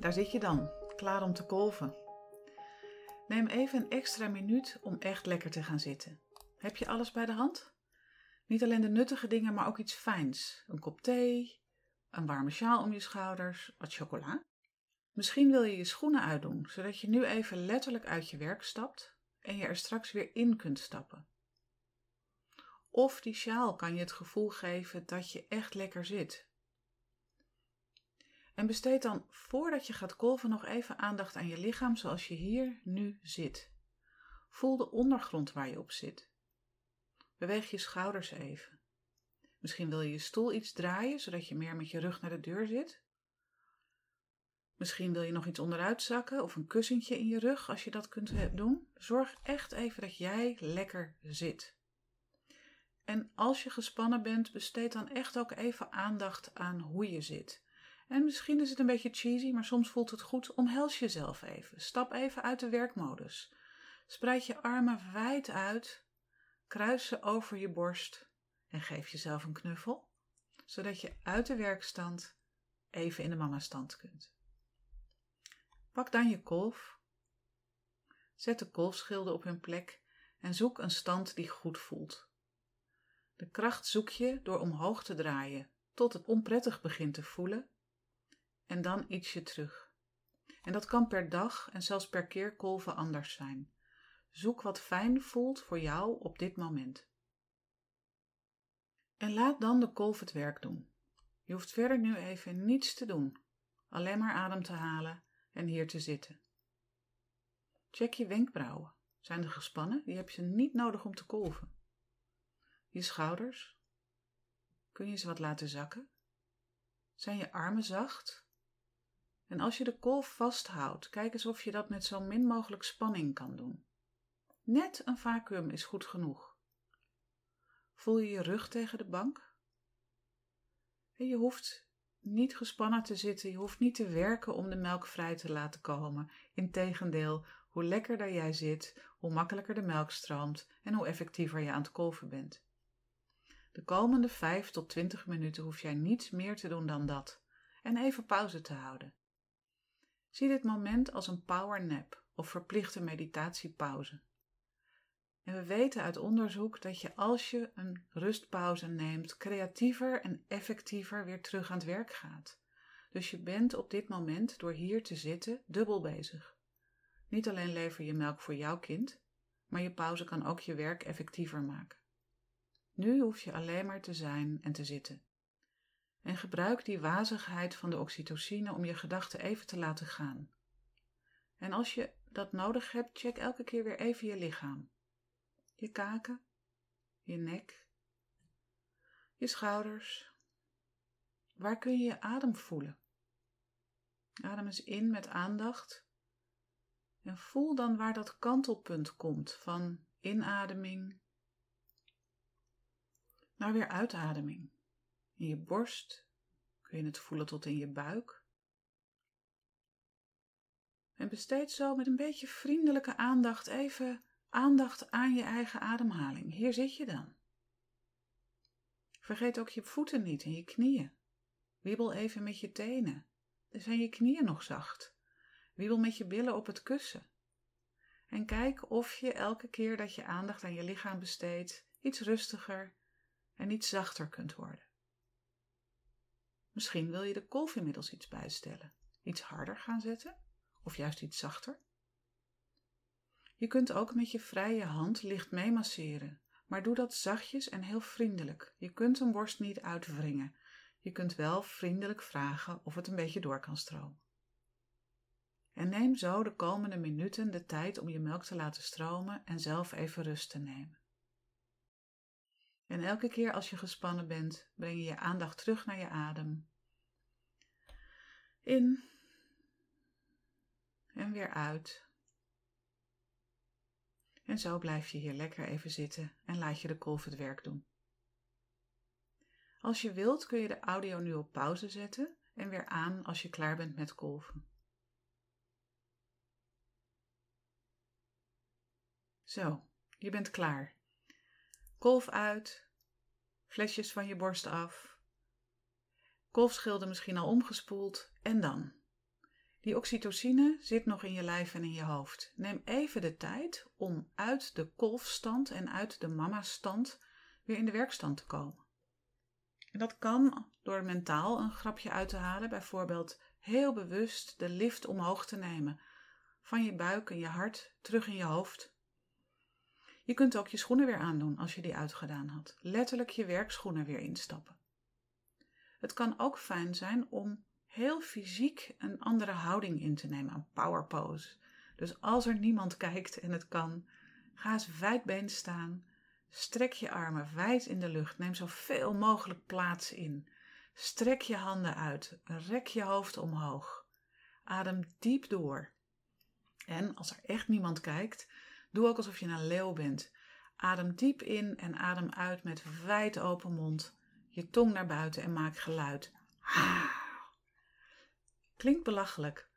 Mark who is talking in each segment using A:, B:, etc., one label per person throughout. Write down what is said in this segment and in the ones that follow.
A: daar zit je dan, klaar om te kolven. Neem even een extra minuut om echt lekker te gaan zitten. Heb je alles bij de hand? Niet alleen de nuttige dingen, maar ook iets fijns. Een kop thee, een warme sjaal om je schouders, wat chocola. Misschien wil je je schoenen uitdoen, zodat je nu even letterlijk uit je werk stapt en je er straks weer in kunt stappen. Of die sjaal kan je het gevoel geven dat je echt lekker zit. En besteed dan voordat je gaat kolven nog even aandacht aan je lichaam zoals je hier nu zit. Voel de ondergrond waar je op zit. Beweeg je schouders even. Misschien wil je je stoel iets draaien zodat je meer met je rug naar de deur zit. Misschien wil je nog iets onderuit zakken of een kussentje in je rug als je dat kunt doen. Zorg echt even dat jij lekker zit. En als je gespannen bent, besteed dan echt ook even aandacht aan hoe je zit. En misschien is het een beetje cheesy, maar soms voelt het goed. Omhels jezelf even. Stap even uit de werkmodus. Spreid je armen wijd uit. Kruis ze over je borst en geef jezelf een knuffel, zodat je uit de werkstand even in de mama-stand kunt. Pak dan je kolf. Zet de kolfschilden op hun plek en zoek een stand die goed voelt. De kracht zoek je door omhoog te draaien tot het onprettig begint te voelen en dan ietsje terug. En dat kan per dag en zelfs per keer kolven anders zijn. Zoek wat fijn voelt voor jou op dit moment. En laat dan de kolf het werk doen. Je hoeft verder nu even niets te doen, alleen maar adem te halen en hier te zitten. Check je wenkbrauwen. Zijn er gespannen? Die heb je niet nodig om te kolven. Je schouders. Kun je ze wat laten zakken? Zijn je armen zacht? En als je de kolf vasthoudt, kijk eens of je dat met zo min mogelijk spanning kan doen. Net een vacuüm is goed genoeg. Voel je je rug tegen de bank? Je hoeft niet gespannen te zitten, je hoeft niet te werken om de melk vrij te laten komen. Integendeel, hoe lekkerder jij zit, hoe makkelijker de melk stroomt en hoe effectiever je aan het kolven bent. De komende 5 tot 20 minuten hoef jij niets meer te doen dan dat en even pauze te houden. Zie dit moment als een power nap of verplichte meditatiepauze. En we weten uit onderzoek dat je als je een rustpauze neemt, creatiever en effectiever weer terug aan het werk gaat. Dus je bent op dit moment door hier te zitten dubbel bezig. Niet alleen lever je melk voor jouw kind, maar je pauze kan ook je werk effectiever maken. Nu hoef je alleen maar te zijn en te zitten. En gebruik die wazigheid van de oxytocine om je gedachten even te laten gaan. En als je dat nodig hebt, check elke keer weer even je lichaam. Je kaken, je nek, je schouders. Waar kun je je adem voelen? Adem eens in met aandacht en voel dan waar dat kantelpunt komt van inademing naar weer uitademing. In je borst kun je het voelen tot in je buik. En besteed zo met een beetje vriendelijke aandacht even aandacht aan je eigen ademhaling. Hier zit je dan. Vergeet ook je voeten niet en je knieën. Wiebel even met je tenen. Zijn je knieën nog zacht? Wiebel met je billen op het kussen. En kijk of je elke keer dat je aandacht aan je lichaam besteedt, iets rustiger en iets zachter kunt worden. Misschien wil je de kolf inmiddels iets bijstellen, iets harder gaan zetten of juist iets zachter. Je kunt ook met je vrije hand licht meemasseren, maar doe dat zachtjes en heel vriendelijk. Je kunt een borst niet uitwringen. Je kunt wel vriendelijk vragen of het een beetje door kan stromen. En neem zo de komende minuten de tijd om je melk te laten stromen en zelf even rust te nemen. En elke keer als je gespannen bent, breng je je aandacht terug naar je adem. In en weer uit. En zo blijf je hier lekker even zitten en laat je de kolf het werk doen. Als je wilt kun je de audio nu op pauze zetten en weer aan als je klaar bent met kolven. Zo, je bent klaar. Kolf uit, flesjes van je borst af, kolfschilden misschien al omgespoeld en dan. Die oxytocine zit nog in je lijf en in je hoofd. Neem even de tijd om uit de kolfstand en uit de mama-stand weer in de werkstand te komen. En dat kan door mentaal een grapje uit te halen, bijvoorbeeld heel bewust de lift omhoog te nemen, van je buik en je hart terug in je hoofd. Je kunt ook je schoenen weer aandoen als je die uitgedaan had. Letterlijk je werkschoenen weer instappen. Het kan ook fijn zijn om heel fysiek een andere houding in te nemen, een power pose. Dus als er niemand kijkt en het kan, ga eens wijdbeen staan. Strek je armen wijd in de lucht. Neem zoveel mogelijk plaats in. Strek je handen uit. Rek je hoofd omhoog. Adem diep door. En als er echt niemand kijkt, doe ook alsof je een leeuw bent. Adem diep in en adem uit met wijd open mond. Je tong naar buiten en maak geluid. Klinkt belachelijk.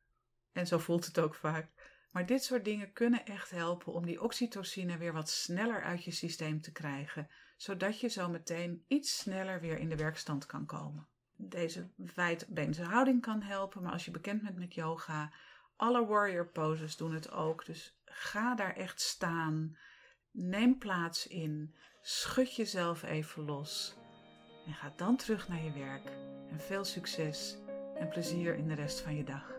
A: En zo voelt het ook vaak. Maar dit soort dingen kunnen echt helpen om die oxytocine weer wat sneller uit je systeem te krijgen, zodat je zo meteen iets sneller weer in de werkstand kan komen. Deze wijdbeense houding kan helpen, maar als je bekend bent met yoga, alle warrior poses doen het ook. Dus ga daar echt staan. Neem plaats in. Schud jezelf even los. En ga dan terug naar je werk. En veel succes en plezier in de rest van je dag.